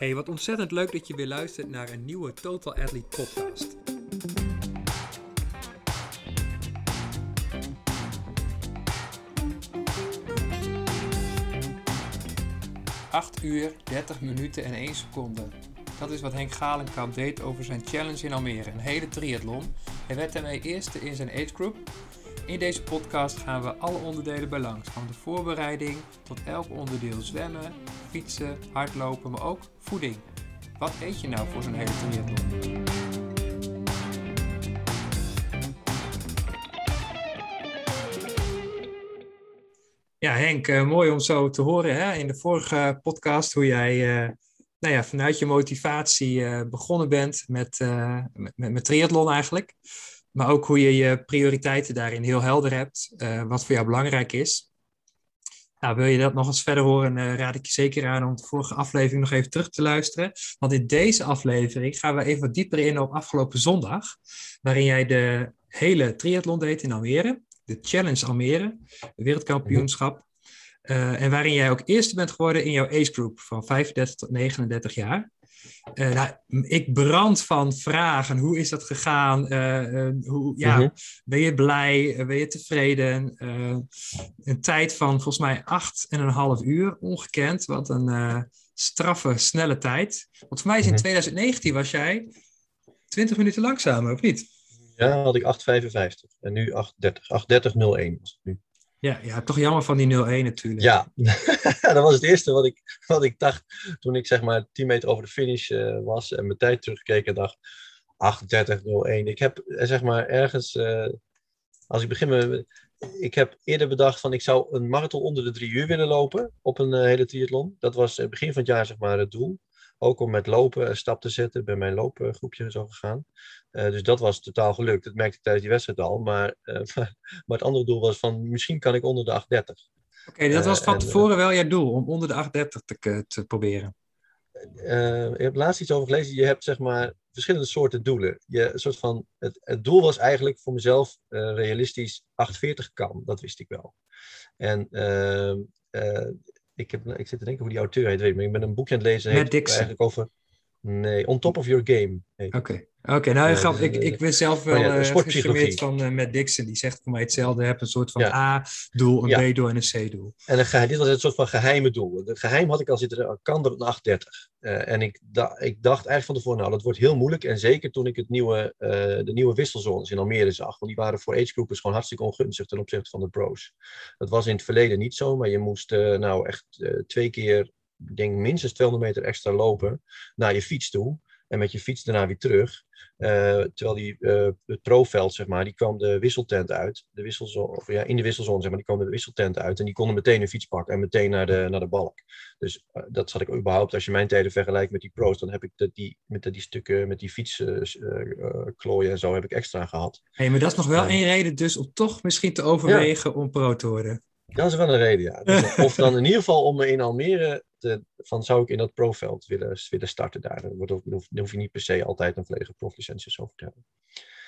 Hey, wat ontzettend leuk dat je weer luistert naar een nieuwe Total Athlete podcast. Acht uur, 30 minuten en 1 seconde. Dat is wat Henk Galenkamp deed over zijn challenge in Almere, een hele triathlon. Hij werd daarmee eerste in zijn age group. In deze podcast gaan we alle onderdelen bij langs, van de voorbereiding tot elk onderdeel zwemmen, fietsen, hardlopen, maar ook voeding. Wat eet je nou voor zo'n hele triathlon? Ja, Henk, eh, mooi om zo te horen hè? in de vorige podcast hoe jij uh, nou ja, vanuit je motivatie uh, begonnen bent met, met, met triathlon eigenlijk. Maar ook hoe je je prioriteiten daarin heel helder hebt, wat voor jou belangrijk is. Nou, wil je dat nog eens verder horen, uh, raad ik je zeker aan om de vorige aflevering nog even terug te luisteren. Want in deze aflevering gaan we even wat dieper in op afgelopen zondag, waarin jij de hele triathlon deed in Almere, de Challenge Almere, de wereldkampioenschap. Uh, en waarin jij ook eerste bent geworden in jouw age group van 35 tot 39 jaar. Uh, nou, ik brand van vragen. Hoe is dat gegaan? Uh, uh, hoe, ja, -hmm. Ben je blij? Ben je tevreden? een tijd van volgens mij acht en een half uur, ongekend. Wat een straffe, snelle tijd. Want voor mij is in 2019 was jij 20 minuten langzamer, of niet? Ja, had ik 8,55 en nu 8,30. 8,30,01 was het nu. Ja, ja, toch jammer van die 0-1 natuurlijk. Ja, dat was het eerste wat ik, wat ik dacht toen ik zeg maar 10 meter over de finish uh, was en mijn tijd terugkeek en dacht 38-01. Ik heb zeg maar ergens, uh, als ik begin met, ik heb eerder bedacht van ik zou een marathon onder de drie uur willen lopen op een hele triathlon. Dat was begin van het jaar zeg maar het doel. Ook om met lopen een stap te zetten. bij mijn loopgroepje zo gegaan. Uh, dus dat was totaal gelukt. Dat merkte ik tijdens die wedstrijd al. Maar, uh, maar, maar, het andere doel was van misschien kan ik onder de 8.30. Oké, okay, dat was van uh, tevoren wel jouw doel, om onder de 8.30 te, te proberen. ik heb laatst iets over gelezen. Je hebt zeg maar verschillende soorten doelen. Je, soort van, het, het doel was eigenlijk voor mezelf realistisch 8.40 kan. Dat wist ik wel. En ik, heb, ik zit te denken hoe die auteur heet, weet ik, maar ik ben een boekje aan het lezen. Matt Dixon. Eigenlijk over, nee, On Top of Your Game. Oké, okay. Okay, nou grap, ik, ik ben zelf wel uh, geïnspireerd van uh, Matt Dixon. Die zegt voor mij hetzelfde. Heb een soort van ja. A-doel, een ja. B-doel en een C-doel. En een, dit was een soort van geheime doel. Het geheim had ik al zitten, kan er een 830. en ik, da, ik dacht eigenlijk van tevoren, nou dat wordt heel moeilijk. En zeker toen ik het nieuwe, de nieuwe wisselzones in Almere zag. Want die waren voor agegroepers gewoon hartstikke ongunstig ten opzichte van de pros. Dat was in het verleden niet zo, maar je moest nou echt twee keer ik denk minstens 200 meter extra lopen naar je fiets toe. En met je fiets daarna weer terug. Uh, terwijl die, uh, het zeg maar, die kwam de wisseltent uit. De wisselzone, of ja, in de wisselzone, zeg maar, die kwam de wisseltent uit. En die konden meteen een fiets pakken en meteen naar de, naar de balk. Dus uh, dat zat ik überhaupt, als je mijn tijden vergelijkt met die pro's, dan heb ik de, die, met die stukken, met die fietsklooien en zo, heb ik extra gehad. Hé, hey, maar dat is nog wel één reden dus om toch misschien te overwegen ja. om pro te worden. Dat is wel een reden, ja. Dus, of dan in ieder geval om in Almere te, van zou ik in dat profveld willen, willen starten daar. Dan, wordt ook, dan hoef je niet per se altijd een volledige proflicentie over te hebben.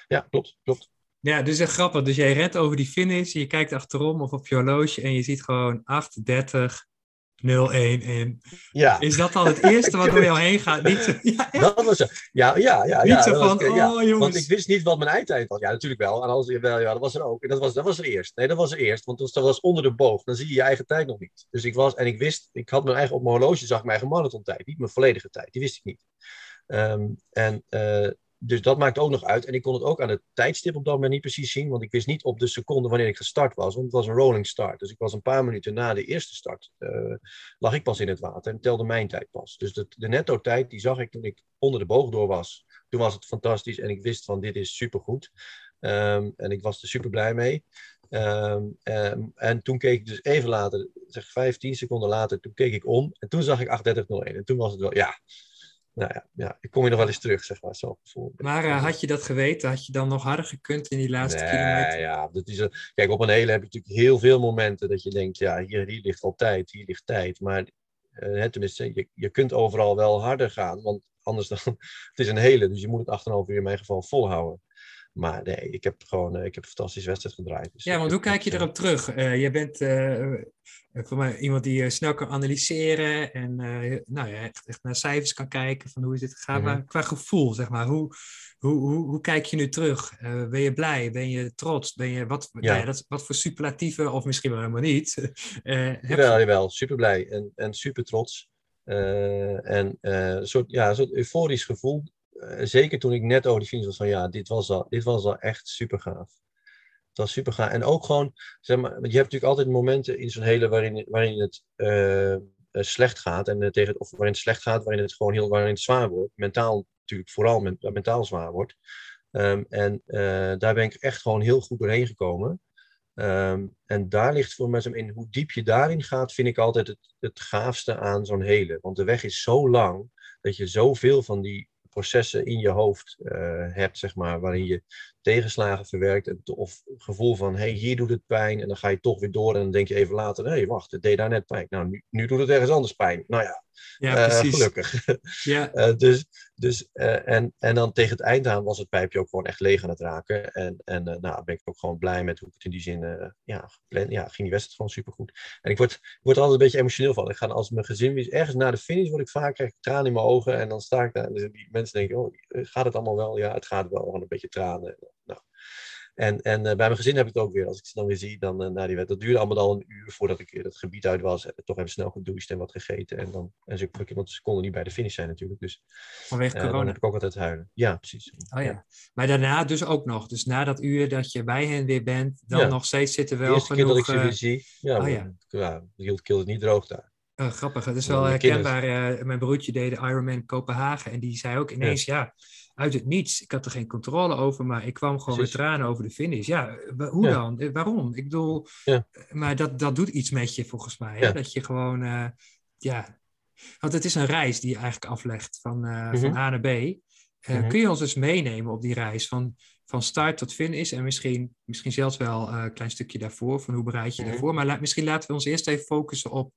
Ja, klopt, klopt. Ja, dus echt grappig. Dus jij redt over die finish, je kijkt achterom of op je horloge en je ziet gewoon 8.30, 0-1 in. Ja. Is dat dan het eerste wat door jou heen gaat? Niet ja, ja. Dat was. Ja, ja, ja. Niet ja, zo van, oh jongens. Want ik wist niet wat mijn eindtijd was. Ja, natuurlijk wel. En als, wel ja, dat was er ook. En dat was, dat was er eerst. Nee, dat was er eerst. Want dat was onder de boog. Dan zie je je eigen tijd nog niet. Dus ik was, en ik wist, ik had mijn eigen, op mijn horloge zag ik mijn eigen marathontijd. Niet mijn volledige tijd. Die wist ik niet. Um, en uh, dus dat maakt ook nog uit. En ik kon het ook aan het tijdstip op dat moment niet precies zien, want ik wist niet op de seconde wanneer ik gestart was, want het was een rolling start. Dus ik was een paar minuten na de eerste start, uh, lag ik pas in het water en telde mijn tijd pas. Dus de, netto tijd, die zag ik toen ik onder de boog door was. Toen was het fantastisch en ik wist van dit is supergoed. Um, en ik was er super blij mee. Um, um, en toen keek ik dus even later, zeg 15 seconden later, toen keek ik om en toen zag ik 38.01. En toen was het wel, ja, nou ja, ja, ik kom je nog wel eens terug, zeg maar. Zo, maar uh, had je dat geweten? Had je dan nog harder gekund in die laatste nee, kilometer? Ja, dat is een, kijk, op een hele heb je natuurlijk heel veel momenten dat je denkt, ja, hier, hier ligt al tijd, hier ligt tijd. Maar uh, tenminste, je, je kunt overal wel harder gaan, want anders dan, het is een hele, dus je moet het 8,5 uur in mijn geval volhouden. Maar nee, ik heb gewoon ik heb een fantastische wedstrijd gedraaid. Dus ja, want hoe kijk je erop terug? Uh, jij bent voor mij iemand die snel kan analyseren en nou ja, echt, echt, naar cijfers kan kijken van hoe is dit gegaan. Mhm. Maar qua gevoel, zeg maar, hoe, hoe, hoe, hoe kijk je nu terug? ben je blij? Ben je trots? Ben je, wat, ja. ja dat, wat voor superlatieven, of misschien wel helemaal niet? jawel, jawel, super blij en, en super trots. Uh, en uh, een soort, ja, een soort euforisch gevoel. Uh, zeker toen ik net over die finish was van ja, dit was al, dit was al echt super gaaf. Het was super gaaf. En ook gewoon, zeg maar, je hebt natuurlijk altijd momenten in zo'n hele waarin, waarin het slecht gaat. En, tegen, of waarin het slecht gaat, waarin het gewoon heel waarin het zwaar wordt. Mentaal natuurlijk vooral mentaal zwaar wordt. Um, en daar ben ik echt gewoon heel goed doorheen gekomen. Um, en daar ligt voor mij in hoe diep je daarin gaat, vind ik altijd het, het gaafste aan zo'n hele. Want de weg is zo lang dat je zoveel van die processen in je hoofd uh, hebt, zeg maar, waarin je tegenslagen verwerkt. Of gevoel van, hé, hey, hier doet het pijn. En dan ga je toch weer door en dan denk je even later, hé, hey, wacht, het deed daar net pijn. Nou, nu, nu doet het ergens anders pijn. Nou ja, ja uh, gelukkig. Ja. uh, dus, dus, en, en dan tegen het eind aan was het pijpje ook gewoon echt leeg aan het raken. En, en nou, ben ik ook gewoon blij met hoe ik het in die zin, ja, gepland, ja, ging die wedstrijd gewoon supergoed. En ik word, ik word er altijd een beetje emotioneel van. Ik ga als mijn gezin weer ergens na de finish, word ik vaak, krijg ik tranen in mijn ogen. En dan sta ik daar en die mensen denken, oh, gaat het allemaal wel? Ja, het gaat wel, gewoon een beetje tranen. Nou, en, en uh, bij mijn gezin heb ik het ook weer. Als ik ze dan weer zie, dan uh, na die wet. Dat duurde allemaal al een uur voordat ik het gebied uit was. En toch even snel gedoucht en wat gegeten. En dan, en ze, want ze konden niet bij de finish zijn natuurlijk. Dus Vanwege uh, corona? Dan heb ik ook altijd huilen. Ja, precies. Oh ja. Maar daarna dus ook nog. Dus na dat uur dat je bij hen weer bent, dan nog steeds zitten wel de eerste genoeg... keer dat ik ze weer zie, ja, oh, ja. ja hield het niet droog daar. Uh, grappig, het is wel herkenbaar. Uh, mijn broertje deed de Ironman Kopenhagen en die zei ook ineens, ja. ja. Uit het niets, ik had er geen controle over, maar ik kwam gewoon Precies. met tranen over de finish. Ja, hoe ja. dan? Eh, waarom? Ik bedoel, ja. maar dat, dat doet iets met je volgens mij. Hè? Dat je gewoon, uh, ja, want het is een reis die je eigenlijk aflegt van, uh, van A naar B. Mm-hmm. Kun je ons eens meenemen op die reis van, van start tot finish en misschien, misschien zelfs wel een klein stukje daarvoor, van hoe bereid je mm-hmm. daarvoor. Maar la- misschien laten we ons eerst even focussen op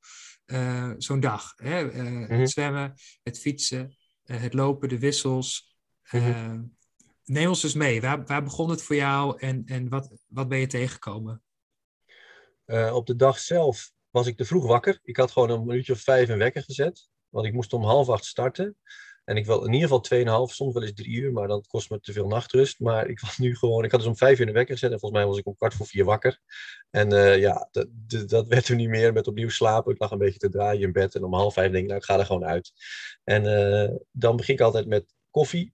zo'n dag. Hè? Het zwemmen, het fietsen, het lopen, de wissels. Mm-hmm. Neem ons eens mee. Waar, waar begon het voor jou en, en wat, wat ben je tegengekomen? op de dag zelf was ik te vroeg wakker. Ik had gewoon een minuutje of vijf een wekker gezet. Want ik moest om half acht starten. En ik wil in ieder geval 2,5, soms wel eens drie uur, maar dan kost me te veel nachtrust. Maar ik was nu gewoon, ik had dus om vijf uur in de wekker gezet en volgens mij was ik om kwart voor vier wakker. En uh, ja, dat werd er niet meer met opnieuw slapen. Ik lag een beetje te draaien in bed en om half vijf denk ik, nou ik ga er gewoon uit. En uh, dan begin ik altijd met koffie,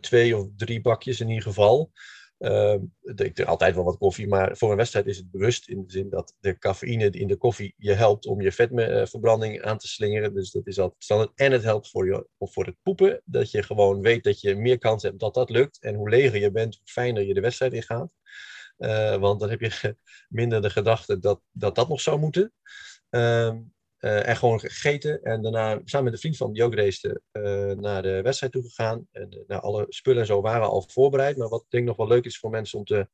twee of drie bakjes in ieder geval. Uh, ik drink altijd wel wat koffie, maar voor een wedstrijd is het bewust in de zin dat de cafeïne in de koffie je helpt om je vetverbranding aan te slingeren. Dus dat is altijd standaard. En het helpt voor, je, voor het poepen, dat je gewoon weet dat je meer kans hebt dat dat lukt. En hoe leger je bent, hoe fijner je de wedstrijd ingaat. Uh, want dan heb je minder de gedachte dat dat, dat nog zou moeten. Uh, uh, en gewoon gegeten. En daarna samen met een vriend van die ook race naar de wedstrijd toe gegaan. En uh, nou, alle spullen en zo waren al voorbereid. Maar wat ik denk nog wel leuk is voor mensen om te,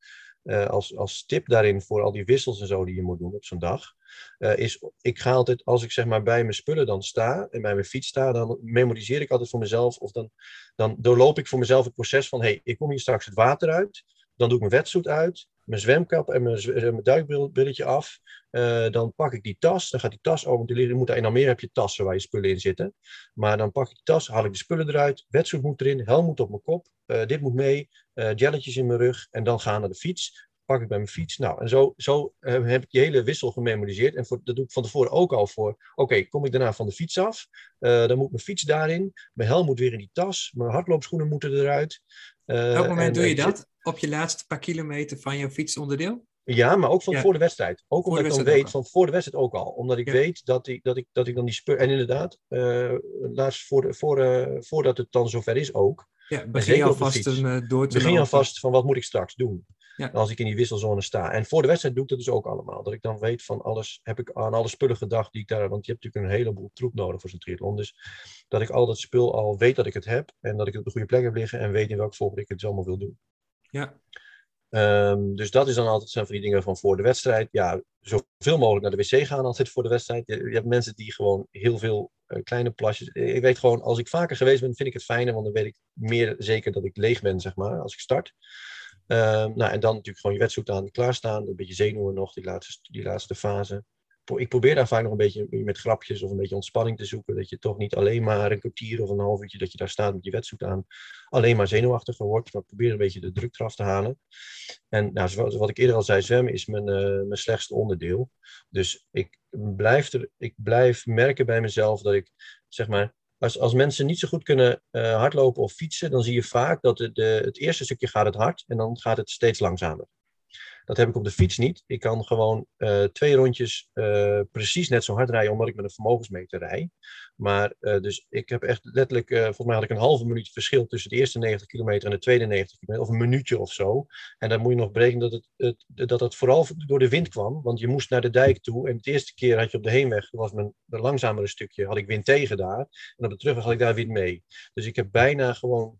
als, als tip daarin voor al die wissels en zo die je moet doen op zo'n dag. is, ik ga altijd, als ik zeg maar bij mijn spullen dan sta en bij mijn fiets sta, dan memoriseer ik altijd voor mezelf. Of dan, dan doorloop ik voor mezelf het proces van, hé, hey, ik kom hier straks het water uit. Dan doe ik mijn wetsuit uit mijn zwemkap en mijn, mijn duikbrilletje af. Uh, dan pak ik die tas. Dan gaat die tas open. Je moet in Almere heb je tassen waar je spullen in zitten. Maar dan pak ik die tas, haal ik de spullen eruit. Wetsuit moet erin, helm moet op mijn kop. Uh, dit moet mee. Uh, jelletjes in mijn rug. En dan gaan naar de fiets. Pak ik bij mijn fiets. Nou, en zo, zo heb ik die hele wissel gememoriseerd. En voor, dat doe ik van tevoren ook al voor. Oké, okay, kom ik daarna van de fiets af. dan moet mijn fiets daarin. Mijn helm moet weer in die tas. Mijn hardloopschoenen moeten eruit. Op welk moment doe je dat? Op je laatste paar kilometer van jouw fietsonderdeel? Ja, maar ook van ja. voor de wedstrijd. Ook voor omdat ik dan weet, van voor de wedstrijd ook al. Omdat ik ja. weet dat ik, dat, ik, dat ik dan die speur... En inderdaad, uh, laatst voor, de, voor, uh, voordat het dan zover is ook. Ja, begin alvast een, uh, door te Begin alvast van wat moet ik straks doen. Ja. Als ik in die wisselzone sta. En voor de wedstrijd doe ik dat dus ook allemaal. Dat ik dan weet van alles, heb ik aan alle spullen gedacht die ik daar... Want je hebt natuurlijk een heleboel troep nodig voor zo'n triathlon. Dus dat ik al dat spul al weet dat ik het heb. En dat ik het op de goede plek heb liggen. En weet in welke volgorde ik het allemaal wil doen. Ja. Um, dus dat is dan altijd zijn van die dingen van voor de wedstrijd. Ja, zoveel mogelijk naar de wc gaan altijd voor de wedstrijd. Je, hebt mensen die gewoon heel veel uh, kleine plasjes. Ik weet gewoon, als ik vaker geweest ben, vind ik het fijner, want dan weet ik meer zeker dat ik leeg ben, zeg maar, als ik start. Ehm, nou, en dan natuurlijk gewoon je wetsuit aan, klaarstaan. Een beetje zenuwen nog, die laatste, die laatste fase. Ik probeer daar vaak nog een beetje met grapjes of een beetje ontspanning te zoeken. Dat je toch niet alleen maar een kwartier of een half uurtje dat je daar staat met je wetsuit aan, alleen maar zenuwachtiger wordt. Maar probeer een beetje de druk eraf te halen. En nou, zoals wat ik eerder al zei, zwemmen is mijn, uh, mijn slechtste onderdeel. Dus ik blijf, er, ik blijf merken bij mezelf dat ik, zeg maar, als, als mensen niet zo goed kunnen uh, hardlopen of fietsen, dan zie je vaak dat de, het eerste stukje gaat het hard en dan gaat het steeds langzamer. Dat heb ik op de fiets niet. Ik kan gewoon uh, twee rondjes uh, precies net zo hard rijden, omdat ik met een vermogensmeter rij. Maar uh, dus ik heb echt letterlijk, volgens mij had ik een halve minuut verschil tussen de eerste 90 kilometer en de tweede 90 kilometer, of een minuutje of zo. En dan moet je nog berekenen dat het, het, dat het vooral door de wind kwam, want je moest naar de dijk toe. En de eerste keer had je op de heenweg, dat was mijn langzamere stukje, had ik wind tegen daar. En op de terugweg had ik daar wind mee. Dus ik heb bijna gewoon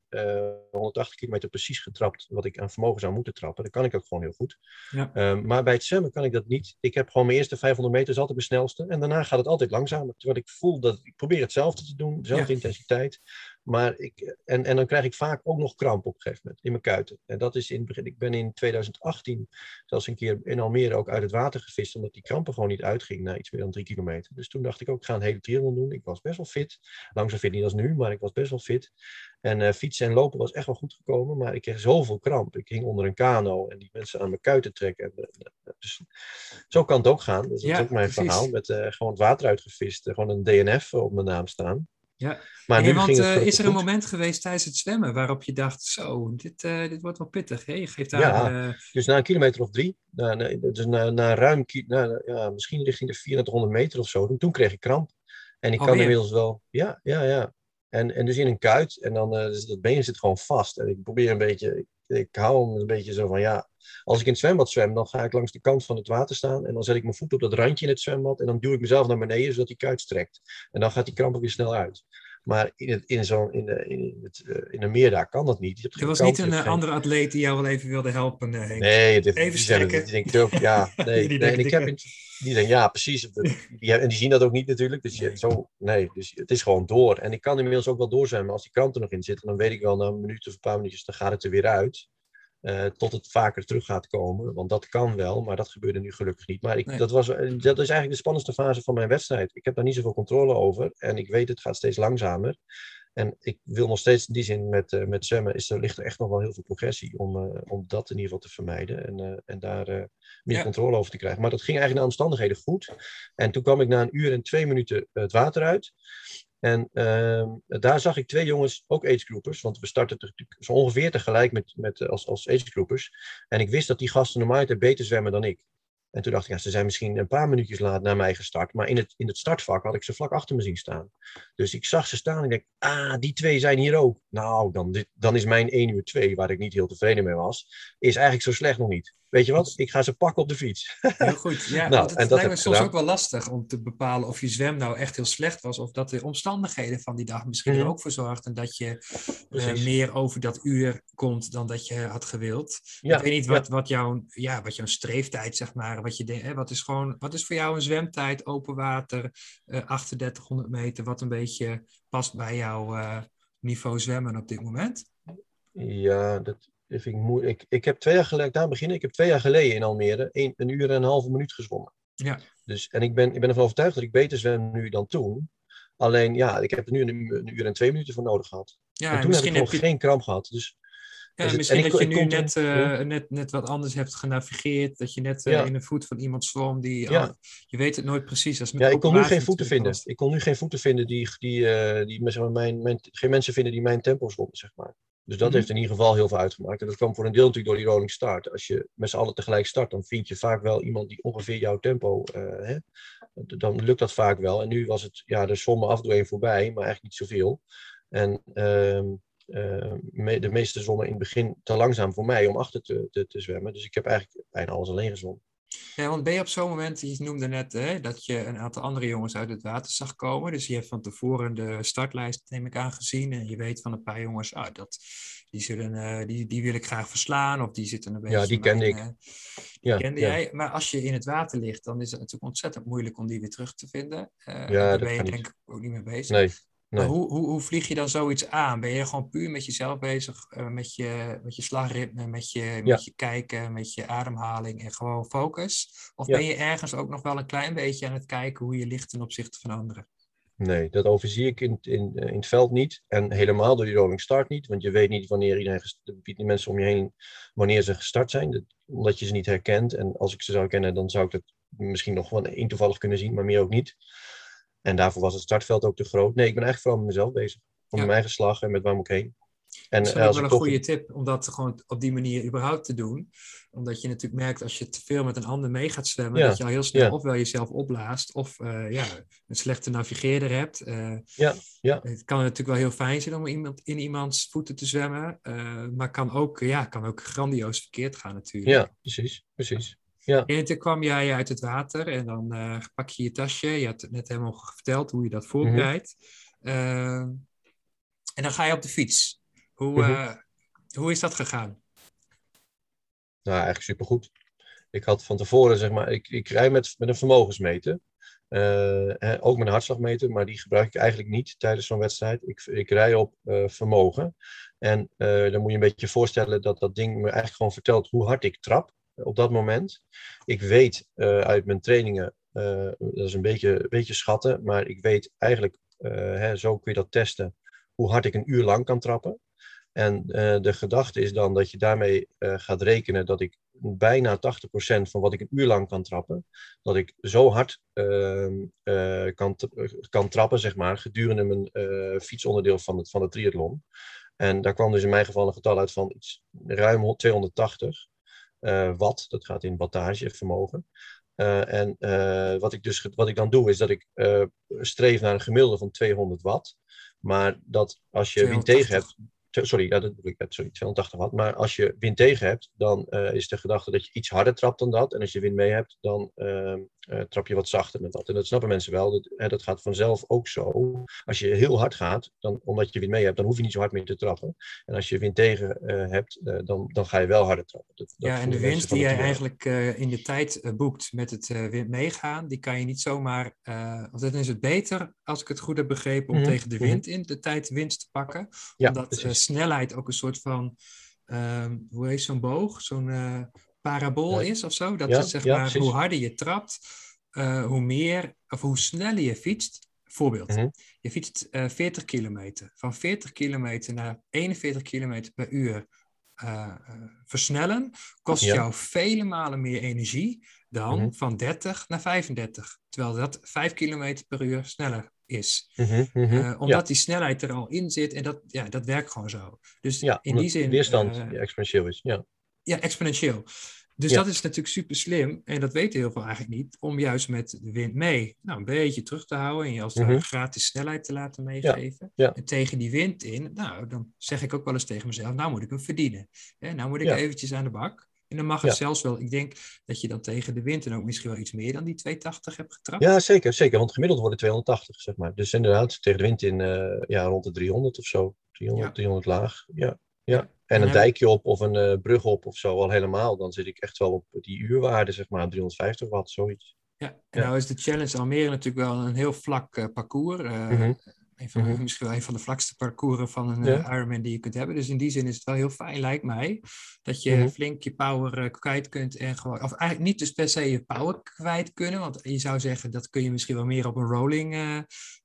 180 kilometer precies getrapt wat ik aan vermogen zou moeten trappen. Dat kan ik ook gewoon heel goed. Ja. Um, maar bij het zwemmen kan ik dat niet. Ik heb gewoon mijn eerste 500 meter is altijd mijn snelste. En daarna gaat het altijd langzamer. Terwijl ik voel dat ik probeer hetzelfde te doen, dezelfde ja. intensiteit. Maar ik, en, en dan krijg ik vaak ook nog kramp op een gegeven moment in mijn kuiten. En dat is in het begin. Ik ben in 2018 zelfs een keer in Almere ook uit het water gevist, omdat die krampen gewoon niet uitging na iets meer dan drie kilometer. Dus toen dacht ik ook, ik ga een hele triathlon doen. Ik was best wel fit. Lang zo fit niet als nu, maar ik was best wel fit. En uh, fietsen en lopen was echt wel goed gekomen, maar ik kreeg zoveel kramp. Ik hing onder een kano en die mensen aan mijn kuiten trekken. En, uh, dus, zo kan het ook gaan. Dus dat ja, is ook mijn precies. verhaal. Met uh, gewoon het water uitgevist, gewoon een DNF op mijn naam staan. Ja, maar nu want uh, is er een moment geweest tijdens het zwemmen waarop je dacht, zo, dit, uh, dit wordt wel pittig. Hè? Je geeft daar, ja, uh... dus na een kilometer of drie, na, na, dus na, na ruim, na, ja, misschien richting de 400 meter of zo, toen, toen kreeg ik kramp. En ik oh, kan inmiddels wel, ja, ja, ja. En, en dus in een kuit, en dan dus dat been zit gewoon vast. En ik probeer een beetje, ik, hou hem een beetje zo van, ja, als ik in het zwembad zwem, dan ga ik langs de kant van het water staan en dan zet ik mijn voet op dat randje in het zwembad en dan duw ik mezelf naar beneden zodat die kuit strekt. En dan gaat die kramp weer snel uit. Maar in, het, in, zo'n in, de, in, het, uh, in een meer daar kan dat niet. Je er was niet een uh, andere atleet die jou wel even wilde helpen, Henk. Nee, dit, even strekken. Die denkt ook, ja, nee. die nee en ik heb, die denken, ja, precies. Die, en die zien dat ook niet natuurlijk. Dus, je, zo, nee, dus het is gewoon door. En ik kan inmiddels ook wel doorzwemmen. Als die krant er nog in zit, dan weet ik wel na een minuut of een paar minuutjes, dan gaat het er weer uit. Uh, tot het vaker terug gaat komen. Want dat kan wel, maar dat gebeurde nu gelukkig niet. Maar ik, nee. dat, was, dat is eigenlijk de spannendste fase van mijn wedstrijd. Ik heb daar niet zoveel controle over. En ik weet, het gaat steeds langzamer. En ik wil nog steeds in die zin met, uh, met zwemmen, is er, ligt er echt nog wel heel veel progressie om, uh, om dat in ieder geval te vermijden en, uh, en daar meer ja. controle over te krijgen. Maar dat ging eigenlijk naar omstandigheden goed. En toen kwam ik na een uur en twee minuten het water uit. En uh, daar zag ik twee jongens, ook agegroupers, want we starten natuurlijk zo ongeveer tegelijk met, met, als, als agegroupers. En ik wist dat die gasten normaal beter zwemmen dan ik. En toen dacht ik, ja, ze zijn misschien een paar minuutjes laat naar mij gestart. Maar in het, in het startvak had ik ze vlak achter me zien staan. Dus ik zag ze staan en ik dacht, ah, die twee zijn hier ook. Nou, dan, dan is mijn 1 uur 2, waar ik niet heel tevreden mee was, is eigenlijk zo slecht nog niet. Weet je wat? Ik ga ze pakken op de fiets. Heel goed. Ja, nou, het en lijkt me soms gedaan. ook wel lastig om te bepalen of je zwem nou echt heel slecht was. Of dat de omstandigheden van die dag misschien mm -hmm. er ook voor zorgden dat je uh, meer over dat uur komt dan dat je had gewild. Ja, ik weet niet wat, ja. wat, jouw, ja, wat jouw streeftijd, zeg maar, wat je denkt, hè, wat is gewoon, wat is voor jou een zwemtijd, open water, uh, 3800 meter, wat een beetje past bij jouw uh, niveau zwemmen op dit moment? Ja, dat, vind ik, moeilijk. ik, ik heb twee jaar geleden, daar beginnen, ik heb twee jaar geleden in Almere een, een uur en een halve minuut gezwommen. Ja. Dus, en ik ben, ik ben ervan overtuigd dat ik beter zwem nu dan toen. Alleen ja, ik heb er nu een, een uur en twee minuten voor nodig gehad. Ja, en toen en heb ik nog je... geen kramp gehad. Dus, ja, misschien dat ik, je nu net, uh, ja. net, net wat anders hebt genavigeerd. Dat je net uh, ja. in de voet van iemand zwom. Die, oh, je weet het nooit precies. Als ja, ik kon nu geen voeten vinden. Ik kon nu geen voeten vinden die, die, uh, die zeg maar, mijn, mijn, geen mensen vinden die mijn tempo zwommen, zeg maar. Dus dat -hmm. heeft in ieder geval heel veel uitgemaakt. En dat kwam voor een deel natuurlijk door die rolling start. Als je met z'n allen tegelijk start, dan vind je vaak wel iemand die ongeveer jouw tempo. Uh, hè, dan lukt dat vaak wel. En nu was het, ja, de sommen af voorbij, maar eigenlijk niet zoveel. En uh, uh, me, de meeste zwommen in het begin te langzaam voor mij om achter te, te, te zwemmen. Dus ik heb eigenlijk bijna alles alleen gezwommen. Ja, want ben je op zo'n moment, je noemde net hè, dat je een aantal andere jongens uit het water zag komen. Dus je hebt van tevoren de startlijst, neem ik aan, gezien. En je weet van een paar jongens, ah, dat, die, zullen, uh, die, die wil ik graag verslaan. Of die zitten een beetje. Ja, die kende ik. Die ja, kende ja. jij. Maar als je in het water ligt, dan is het natuurlijk ontzettend moeilijk om die weer terug te vinden. Uh, ja, daar ben je denk ik ook niet mee bezig. Nee. Hoe, hoe, hoe vlieg je dan zoiets aan? Ben je gewoon puur met jezelf bezig, uh, met, je, met je slagritme, met je, ja. met je kijken, met je ademhaling en gewoon focus? Of ja. ben je ergens ook nog wel een klein beetje aan het kijken hoe je ligt ten opzichte van anderen? Nee, dat overzie ik in, in, in het veld niet. En helemaal door die rolling start niet. Want je weet niet wanneer iedereen, die mensen om je heen, wanneer ze gestart zijn. Dat, omdat je ze niet herkent. En als ik ze zou kennen, dan zou ik dat misschien nog wel één toevallig kunnen zien, maar meer ook niet. En daarvoor was het startveld ook te groot. Nee, ik ben eigenlijk vooral met mezelf bezig. Om mijn eigen slag en met waar moet ik heen. En, dat is wel een goede tip om dat gewoon op die manier überhaupt te doen. Omdat je natuurlijk merkt als je te veel met een ander mee gaat zwemmen, dat je al heel snel ja. ofwel jezelf opblaast of uh, ja, een slechte navigeerder hebt. Uh, ja, ja. Het kan natuurlijk wel heel fijn zijn om iemand, in iemands voeten te zwemmen, uh, maar kan ook, ja, kan ook grandioos verkeerd gaan natuurlijk. Ja, precies, precies. Ja. En toen kwam jij uit het water en dan pak je je tasje. Je had het net helemaal verteld hoe je dat voorbereidt. Mm -hmm. en dan ga je op de fiets. Hoe, mm -hmm. hoe is dat gegaan? Nou, eigenlijk supergoed. Ik had van tevoren, zeg maar, ik, ik rij met, met een vermogensmeter. Uh, ook met een hartslagmeter, maar die gebruik ik eigenlijk niet tijdens zo'n wedstrijd. Ik, ik rij op uh, vermogen. En uh, dan moet je een beetje voorstellen dat dat ding me eigenlijk gewoon vertelt hoe hard ik trap op dat moment. Ik weet uit mijn trainingen, dat is een beetje, beetje schatten, maar ik weet eigenlijk, hè, zo kun je dat testen, hoe hard ik een uur lang kan trappen. En de gedachte is dan dat je daarmee gaat rekenen dat ik bijna 80% van wat ik een uur lang kan trappen, dat ik zo hard uh, kan, kan trappen, zeg maar, gedurende mijn fietsonderdeel van het, van het triathlon. En daar kwam dus in mijn geval een getal uit van iets ruim 280 watt. Dat gaat in wattage vermogen. en wat, ik dus, wat ik dan doe, is dat ik streef naar een gemiddelde van 200 watt. Maar dat als je wind tegen hebt, sorry, ja, dat bedoel ik, sorry, 280 watt. Maar als je wind tegen hebt, dan uh, is de gedachte dat je iets harder trapt dan dat. En als je wind mee hebt, dan uh, uh, trap je wat zachter met dat. En dat snappen mensen wel. Dat, hè, dat gaat vanzelf ook zo. Als je heel hard gaat, dan, omdat je wind mee hebt, dan hoef je niet zo hard meer te trappen. En als je wind tegen hebt, dan, dan ga je wel harder trappen. Dat, dat ja, en de wind die jij eigenlijk in de tijd boekt met het wind meegaan, die kan je niet zomaar. of dan is het beter, als ik het goed heb begrepen, om mm -hmm. tegen de wind in de tijd winst te pakken. Ja, omdat snelheid ook een soort van, um, hoe heet zo'n boog? Zo'n uh, parabool ja. is of zo. Dat ja, is zeg ja, maar, precies. hoe harder je trapt, uh, hoe meer, of hoe sneller je fietst. Voorbeeld, -hmm. je fietst uh, 40 kilometer. Van 40 kilometer naar 41 kilometer per uur versnellen, kost jou vele malen meer energie dan Mhm. van 30 naar 35. Terwijl dat 5 kilometer per uur sneller is. Mhm, mhm. Uh, omdat ja. die snelheid er al in zit en dat, ja, dat werkt gewoon zo. Dus ja, in die zin. weerstand uh, ja, exponentieel is. Ja. ja, exponentieel. Dus Ja. dat is natuurlijk super slim. En dat weten heel veel eigenlijk niet. Om juist met de wind mee nou, een beetje terug te houden. En je als het Mhm. ware gratis snelheid te laten meegeven. ja. En tegen die wind in. Nou, dan zeg ik ook wel eens tegen mezelf. Nou moet ik hem verdienen. Hè, nou moet ik eventjes aan de bak. En dan mag het Ja. zelfs wel. Ik denk dat je dan tegen de wind en ook misschien wel iets meer dan die 280 hebt getrapt. ja, zeker, zeker. Want gemiddeld worden 280, zeg maar. Dus inderdaad, tegen de wind in eh, ja, rond de 300 of zo. 300, Ja. 300 laag. Ja. ja. En En een dijkje op of een eh, brug op of zo al helemaal. Dan zit ik echt wel op die uurwaarde, zeg maar. 350 watt, zoiets. Ja, en nou is de Challenge Almere natuurlijk wel een heel vlak eh, parcours. Mhm. Een van, Mhm. Misschien wel een van de vlakste parcours van een Ja. eh, Ironman die je kunt hebben. Dus in die zin is het wel heel fijn, lijkt mij, dat je Mhm. flink je power eh, kwijt kunt. En gewoon, of eigenlijk niet dus per se je power kwijt kunnen. Want je zou zeggen, dat kun je misschien wel meer op een rolling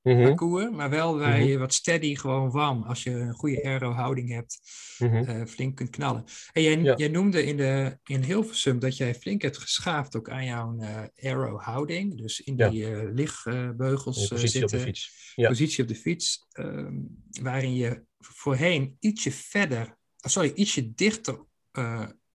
parcours. Maar wel waar Mhm. je wat steady gewoon van, als je een goede aero-houding hebt, mhm. eh, flink kunt knallen. En jij, Ja. jij noemde in, de, in Hilversum dat jij flink hebt geschaafd ook aan jouw eh aero-houding. Dus in Ja. die eh, lichtbeugels positie op de zitten, fiets. Ja. positie op de fiets, ehm, waarin je voorheen ietsje verder, sorry, ietsje dichter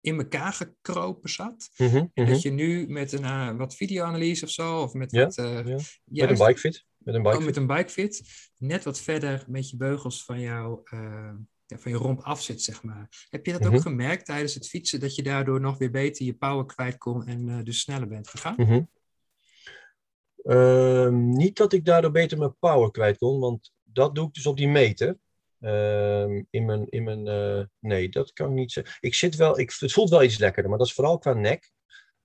in elkaar gekropen zat. Mhm, En dat je nu met een eh, wat videoanalyse of zo, of met Ja, wat... ja. Met een bikefit. Met een Oh, bikefit. met een bikefit. Net wat verder met je beugels van, jou, eh, ja, van je romp af zit, zeg maar. Heb je dat Mhm. ook gemerkt tijdens het fietsen, dat je daardoor nog weer beter je power kwijt kon en eh, dus sneller bent gegaan? Mhm. Ehm, niet dat ik daardoor beter mijn power kwijt kon, want dat doe ik dus op die meter. Ehm, in mijn, in mijn, eh, nee, dat kan ik niet zeggen. Ik zit wel, ik, het voelt wel iets lekkerder, maar dat is vooral qua nek.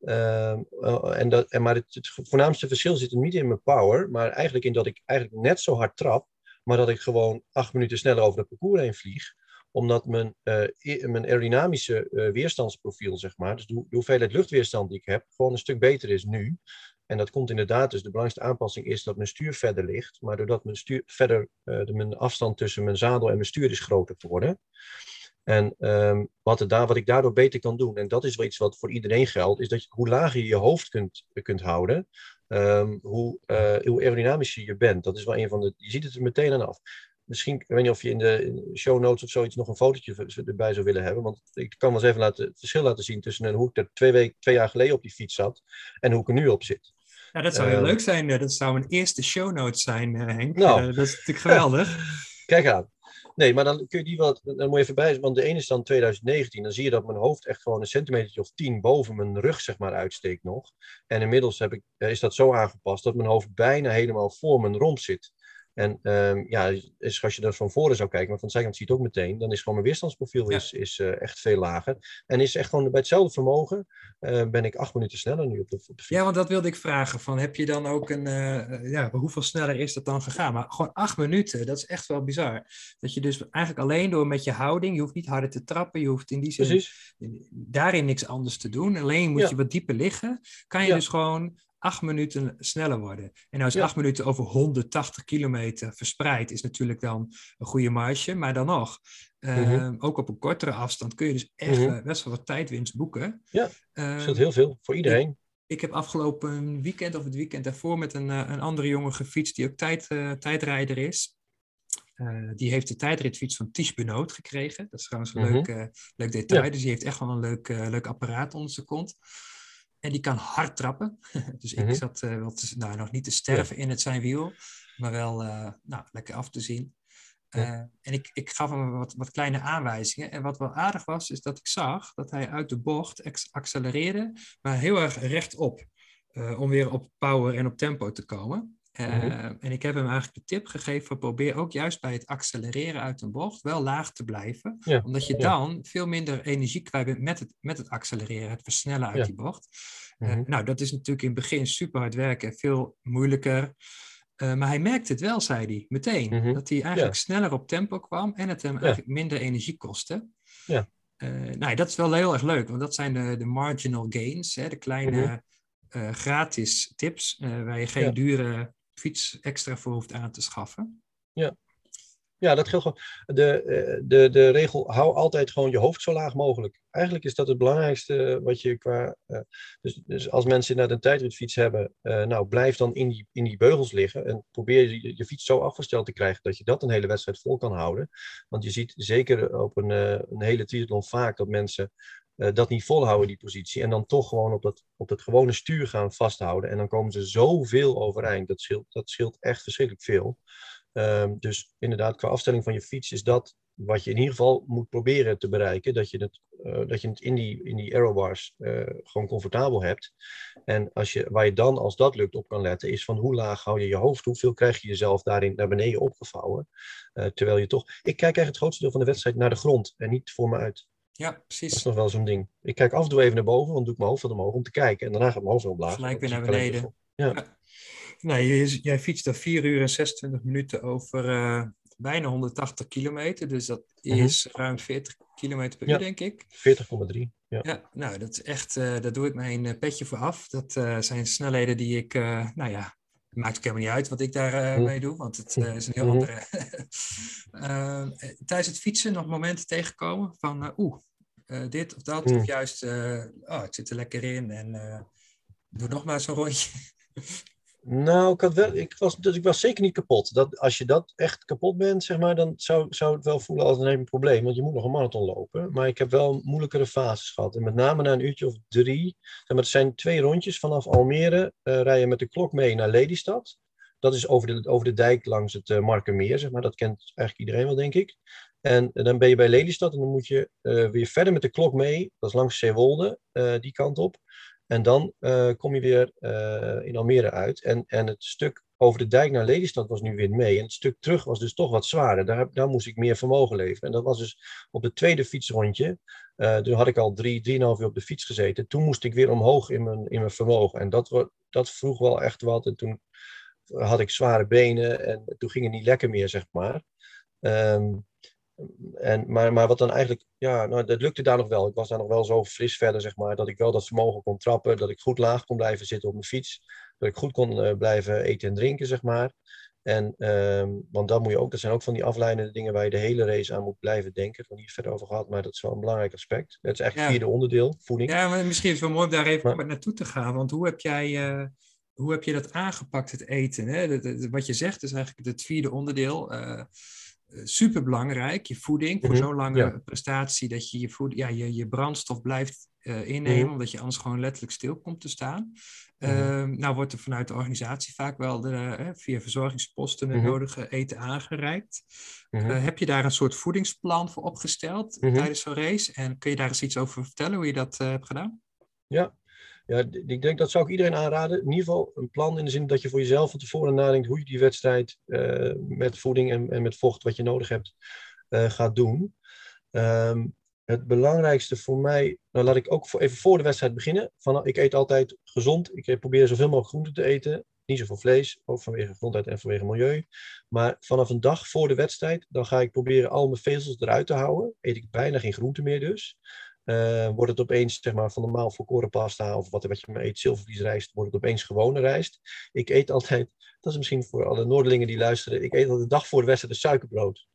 Ehm, eh, en dat, en maar het, voornaamste verschil zit hem niet in mijn power, maar eigenlijk in dat ik eigenlijk net zo hard trap maar dat ik gewoon acht minuten sneller over het parcours heen vlieg omdat mijn, uh, mijn aerodynamische uh, weerstandsprofiel, zeg maar, dus de, hoeveelheid luchtweerstand die ik heb, gewoon een stuk beter is nu. En dat komt inderdaad, dus de belangrijkste aanpassing is dat mijn stuur verder ligt. Maar doordat mijn stuur verder, de, mijn afstand tussen mijn zadel en mijn stuur is groter geworden. En um, wat, er daar, wat ik daardoor beter kan doen, en dat is wel iets wat voor iedereen geldt, is dat je, hoe lager je je hoofd kunt, kunt houden, um, hoe, hoe aerodynamischer je bent. Dat is wel een van de, je ziet het er meteen aan af misschien, ik weet niet of je in de show notes of zoiets nog een fotootje erbij zou willen hebben. Want ik kan wel eens even laten, het verschil laten zien tussen hoe ik er twee, week, twee jaar geleden op die fiets zat en hoe ik er nu op zit. Ja, dat zou heel uh, leuk zijn. Dat zou een eerste show notes zijn, uh, Henk. Nou, uh, dat is natuurlijk geweldig. Kijk aan. Nee, maar dan kun je die wat, dan moet je even bij, want de ene is dan 2019. Dan zie je dat mijn hoofd echt gewoon een centimeter of tien boven mijn rug, zeg maar, uitsteekt nog. En inmiddels heb ik, is dat zo aangepast dat mijn hoofd bijna helemaal voor mijn romp zit. En um, ja, is, als je er van voren zou kijken, maar van de zijkant zie je het ook meteen, dan is gewoon mijn weerstandsprofiel is, is uh, echt veel lager. En is echt gewoon bij hetzelfde vermogen, uh, ben ik acht minuten sneller nu op de, op de fiets. Ja, want dat wilde ik vragen. Van, heb je dan ook een, uh, ja, hoeveel sneller is dat dan gegaan? Maar gewoon acht minuten, dat is echt wel bizar. Dat je dus eigenlijk alleen door met je houding, je hoeft niet harder te trappen, je hoeft in die zin Precies. daarin niks anders te doen. Alleen moet ja. je wat dieper liggen, kan je ja. dus gewoon acht minuten sneller worden. En is ja. acht minuten over 180 kilometer verspreid, is natuurlijk dan een goede marge. Maar dan nog, uh, mm -hmm. ook op een kortere afstand kun je dus echt mm -hmm. best wel wat tijdwinst boeken. Ja, dat uh, heel veel voor iedereen. Ik, heb afgelopen weekend of het weekend daarvoor met een, een andere jongen gefietst die ook tijd, uh, tijdrijder is. Uh, die heeft de tijdritfiets van Ties Benoot gekregen. Dat is trouwens een mm -hmm. leuk, leuk detail. Ja. Dus die heeft echt wel een leuk, leuk apparaat onder zijn kont. En die kan hard trappen. dus ik -hmm. zat uh, wel te, nou, nog niet te sterven ja. in het zijn wiel, maar wel uh, nou, lekker af te zien. Uh, ja. en ik, ik gaf hem wat, wat kleine aanwijzingen. En wat wel aardig was, is dat ik zag dat hij uit de bocht accelereerde, maar heel erg rechtop. om weer op power en op tempo te komen. Uh, mm-hmm. En ik heb hem eigenlijk de tip gegeven: probeer ook juist bij het accelereren uit een bocht wel laag te blijven. Ja. Omdat je dan ja. veel minder energie kwijt bent met het, met het accelereren, het versnellen uit ja. die bocht. Mm-hmm. Uh, nou, dat is natuurlijk in het begin super hard werken, veel moeilijker. Uh, maar hij merkte het wel, zei hij, meteen. Mm-hmm. Dat hij eigenlijk sneller op tempo kwam en het hem eigenlijk minder energie kostte. Ja. nou, dat is wel heel erg leuk, want dat zijn de, de marginal gains, hè, de kleine gratis tips, waar je geen dure fiets extra voor hoeft aan te schaffen. Ja, ja dat geldt gewoon. De, eh, de, de regel, hou altijd gewoon je hoofd zo laag mogelijk. Eigenlijk is dat het belangrijkste wat je qua... Uh, dus, dus als mensen net een tijdritfiets hebben, nou blijf dan in die, in die beugels liggen en probeer je, je fiets zo afgesteld te krijgen dat je dat een hele wedstrijd vol kan houden. Want je ziet zeker op een, een hele triathlon vaak dat mensen dat niet volhouden, die positie. En dan toch gewoon op dat, op dat gewone stuur gaan vasthouden. En dan komen ze zoveel overeind. Dat scheelt, dat scheelt echt verschrikkelijk veel. Um, dus inderdaad, qua afstelling van je fiets is dat wat je in ieder geval moet proberen te bereiken. Dat je het, uh, dat je het in die, in die aerobars uh, gewoon comfortabel hebt. En als je, waar je dan, als dat lukt, op kan letten, is van hoe laag hou je je hoofd? Hoeveel krijg je jezelf daarin naar beneden opgevouwen? Terwijl je toch... Ik kijk eigenlijk het grootste deel van de wedstrijd naar de grond en niet voor me uit. Ja, precies. Dat is nog wel zo'n ding. Ik kijk af en toe even naar boven, dan doe ik mijn hoofd wat omhoog om te kijken. En daarna gaat mijn hoofd weer omlaag. Gelijk weer naar beneden. Ja. ja. Nou, jij fietst er 4 uur en 26 minuten over uh, bijna 180 kilometer. Dus dat is uh-huh. ruim 40 kilometer per ja. uur, denk ik. 40,3. Ja. ja, nou, dat is echt, uh, daar doe ik mijn uh, petje voor af. Dat uh, zijn snelheden die ik, nou ja, maakt ook helemaal niet uit wat ik daar uh, mee doe, want het uh, is een heel andere. uh, tijdens het fietsen nog momenten tegenkomen van oeh, dit of dat, of juist, oh, het zit er lekker in en doe nog maar zo'n rondje. Nou, ik, had wel, ik, was, dus ik was zeker niet kapot. Dat, als je dat echt kapot bent, zeg maar, dan zou, zou het wel voelen als een probleem. Want je moet nog een marathon lopen. Maar ik heb wel moeilijkere fases gehad. En met name na een uurtje of drie. Zeg het zijn twee rondjes vanaf Almere. Uh, rij je met de klok mee naar Lelystad. Dat is over de, over de dijk langs het uh, Markermeer, zeg maar. Dat kent eigenlijk iedereen wel, denk ik. En uh, dan ben je bij Lelystad en dan moet je weer verder met de klok mee. Dat is langs Zeewolde, die kant op. En dan uh, kom je weer uh, in Almere uit. En, en het stuk over de dijk naar Lelystad was nu weer mee. En het stuk terug was dus toch wat zwaarder. Daar, daar moest ik meer vermogen leveren. En dat was dus op het tweede fietsrondje. Uh, toen had ik al drie, drieënhalf uur op de fiets gezeten. Toen moest ik weer omhoog in mijn, in mijn vermogen. En dat, dat vroeg wel echt wat. En toen had ik zware benen en toen ging het niet lekker meer, zeg maar. Ehm, en, maar, maar wat dan eigenlijk, ja, nou, dat lukte daar nog wel. Ik was daar nog wel zo fris verder, zeg maar, dat ik wel dat vermogen kon trappen, dat ik goed laag kon blijven zitten op mijn fiets, dat ik goed kon uh, blijven eten en drinken, zeg maar. En, um, want dan moet je ook, dat zijn ook van die afleidende dingen waar je de hele race aan moet blijven denken. Hebben niet verder over gehad, maar dat is wel een belangrijk aspect. Dat is eigenlijk het vierde onderdeel, voeding. Ja, maar misschien is het wel mooi om daar even maar, naartoe te gaan. Want hoe heb jij, uh, hoe heb je dat aangepakt, het eten? Hè? Dat, dat, wat je zegt is eigenlijk het vierde onderdeel. Uh, super belangrijk, je voeding voor mm -hmm. zo'n lange ja. prestatie, dat je je, voed, ja, je, je brandstof blijft uh, innemen, mm -hmm. omdat je anders gewoon letterlijk stil komt te staan. Mm -hmm. uh, nou wordt er vanuit de organisatie vaak wel de, uh, via verzorgingsposten het nodige eten aangereikt. heb je daar een soort voedingsplan voor opgesteld tijdens zo'n race? En kun je daar eens iets over vertellen, hoe je dat hebt gedaan? Ja, ja, ik denk dat zou ik iedereen aanraden. In ieder geval een plan in de zin dat je voor jezelf van tevoren nadenkt hoe je die wedstrijd uh, met voeding en, en, met vocht wat je nodig hebt uh, gaat doen. Um, het belangrijkste voor mij, nou laat ik ook voor, even voor de wedstrijd beginnen. Van, ik eet altijd gezond. Ik probeer zoveel mogelijk groente te eten. Niet zoveel vlees, ook vanwege gezondheid en vanwege milieu. Maar vanaf een dag voor de wedstrijd, dan ga ik proberen al mijn vezels eruit te houden. Eet ik bijna geen groente meer dus. Uh, wordt het opeens, zeg maar, van normaal volkoren pasta of wat, wat je maar eet, zilvervliesrijst, wordt het opeens gewone rijst. Ik eet altijd, dat is misschien voor alle Noorderlingen die luisteren, ik eet altijd de dag voor de wedstrijd suikerbrood.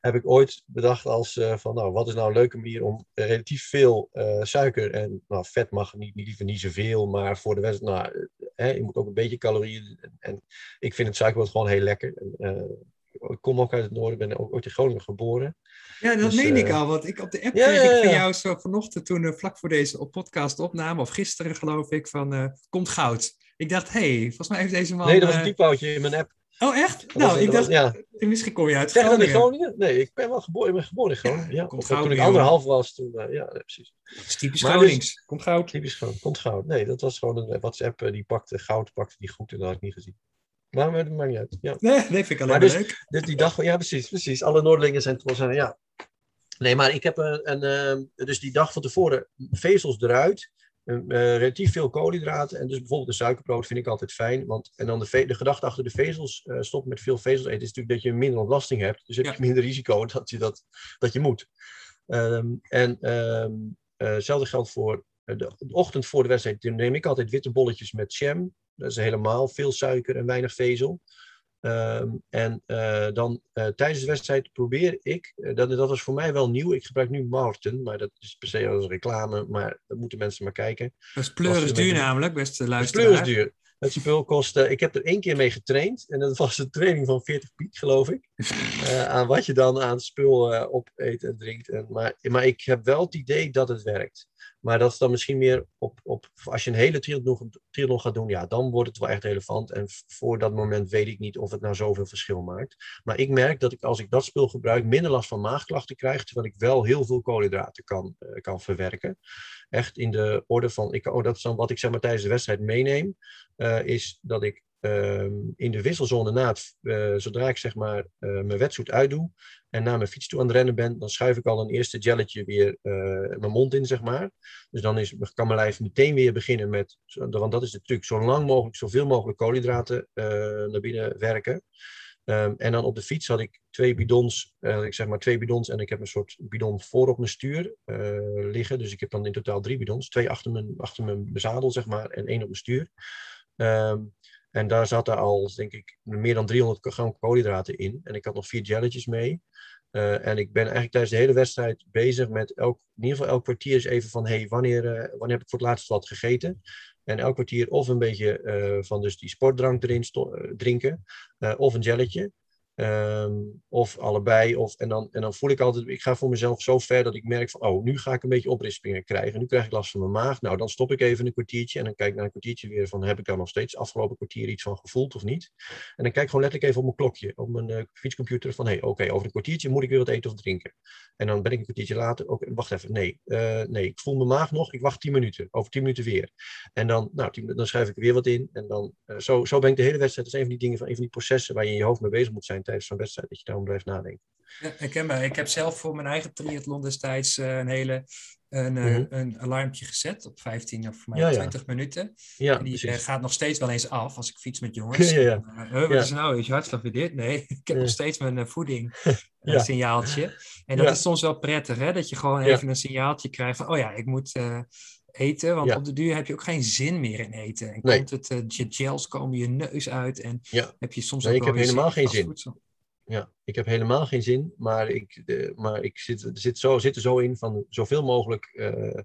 Heb ik ooit bedacht als uh, van, nou, wat is nou een leuke manier om relatief veel uh, suiker en nou, vet mag niet, liever niet zoveel, maar voor de wedstrijd, nou, hè, je moet ook een beetje calorieën. En, en ik vind het suikerbrood gewoon heel lekker. En, ik kom ook uit het noorden, ben ook ooit in Groningen geboren. Ja, dat dus, meen ik al, want ik op de app ja, kreeg ik van jou zo vanochtend toen uh, vlak voor deze podcast opname, of gisteren geloof ik, van uh, komt goud. Ik dacht, hé, hey, volgens mij heeft deze man... Nee, dat was een typoutje in mijn app. Oh, echt? Nou, ik dacht, ja. misschien kom je uit zeg Groningen. Groningen? Nee, ik ben wel geboren, ik ben geboren in Groningen. Ja, komt goud, toen ik anderhalf was, toen, uh, ja, precies. Dat is typisch maar Gronings. Dus, komt goud. Typisch Gronings, komt goud. Nee, dat was gewoon een WhatsApp, die pakte goud, pakte die goed en dat had ik niet gezien. Maar dat maakt niet uit. Ja. Nee, nee, vind ik alleen maar dus, leuk. Dus die dag, ja, precies, precies. Alle Noordelingen zijn trots. Ja. Nee, maar ik heb een, een, uh, dus die dag van tevoren vezels eruit. Uh, relatief veel koolhydraten. En dus bijvoorbeeld een suikerbrood vind ik altijd fijn. Want, en dan de, de gedachte achter de vezels uh, stoppen met veel vezels eten, is natuurlijk dat je minder ontlasting hebt. Dus heb je ja. minder risico dat je, dat, dat je moet. Um, en um, hetzelfde geldt voor de, de, ochtend voor de wedstrijd. neem ik altijd witte bolletjes met jam. Dat is helemaal veel suiker en weinig vezel. Um, en uh, dan uh, tijdens de wedstrijd probeer ik, uh, dat, dat was voor mij wel nieuw, ik gebruik nu Marten, maar dat is per se als reclame, maar dat moeten mensen maar kijken. Dat is pleuris duur namelijk, beste luisteraar. Dat is duur. Het spul kost, ik heb er één keer mee getraind en dat was een training van 40 piek, geloof ik. aan wat je dan aan spul opeet en drinkt. En, maar, maar ik heb wel het idee dat het werkt. Maar dat is dan misschien meer op, op als je een hele triathlon, triathlon gaat doen, ja, dan wordt het wel echt relevant. En voor dat moment weet ik niet of het nou zoveel verschil maakt. Maar ik merk dat ik als ik dat spul gebruik, minder last van maagklachten krijg, terwijl ik wel heel veel koolhydraten kan, uh, kan verwerken. Echt in de orde van, ik, oh, dat is dan wat ik zeg maar tijdens de wedstrijd meeneem, uh, is dat ik Um, in de wisselzone na het, uh, zodra ik zeg maar uh, mijn wetsuit uitdoe en naar mijn fiets toe aan het rennen ben, dan schuif ik al een eerste jelletje weer uh, mijn mond in, zeg maar. Dus dan is, kan mijn lijf meteen weer beginnen met, want dat is de truc, zo lang mogelijk, zoveel mogelijk koolhydraten naar binnen werken. Um, en dan op de fiets had ik twee bidons, ik zeg maar twee bidons en ik heb een soort bidon voor op mijn stuur liggen. Dus ik heb dan in totaal drie bidons, twee achter mijn, achter mijn zadel, zeg maar, en één op mijn stuur. Um, en daar zaten al, denk ik, meer dan 300 gram koolhydraten in. En ik had nog vier jelletjes mee. Uh, en ik ben eigenlijk tijdens de hele wedstrijd bezig met elk, in ieder geval elk kwartier is even van, hey, wanneer, uh, wanneer heb ik voor het laatst wat gegeten? En elk kwartier of een beetje uh, van dus die sportdrank erin drinken, of een jelletje. Um, of allebei. Of, en, dan, en dan voel ik altijd, ik ga voor mezelf zo ver dat ik merk van, oh, nu ga ik een beetje oprispingen krijgen. Nu krijg ik last van mijn maag. Nou, dan stop ik even een kwartiertje en dan kijk ik na een kwartiertje weer van, heb ik daar nog steeds afgelopen kwartier iets van gevoeld of niet? En dan kijk ik gewoon letterlijk even op mijn klokje, op mijn uh, fietscomputer van, hé, hey, oké, over een kwartiertje moet ik weer wat eten of drinken. En dan ben ik een kwartiertje later, ook, wacht even, nee, uh, nee, ik voel mijn maag nog, ik wacht tien minuten, over tien minuten weer. En dan, nou, dan schrijf ik er weer wat in en dan, uh, zo, zo ben ik de hele wedstrijd, dat is een van die dingen, van een van die processen waar je in je hoofd mee bezig moet zijn tijdens zo'n wedstrijd, dat je daarom blijft nadenken. Ja, ik, heb, ik heb zelf voor mijn eigen triathlon destijds uh, een hele een, uh, mm een alarmpje gezet op 15 of maar ja, 20 minuten. Ja, en die uh, gaat nog steeds wel eens af als ik fiets met jongens. Ja, ja. Uh, wat is nou? Is je hartslag weer dit? Nee, ik heb nog steeds mijn voeding signaaltje. En dat is soms wel prettig, hè? dat je gewoon even een signaaltje krijgt van, oh ja, ik moet eten. Want op de duur heb je ook geen zin meer in eten. En nee. komt het, uh, je gels komen je neus uit. En ja. heb je soms nee, ook ik heb helemaal geen zin. Voedsel. Ja, ik heb helemaal geen zin. Maar ik, de, maar ik zit, zit, zo, zit er zo in van zoveel mogelijk uh,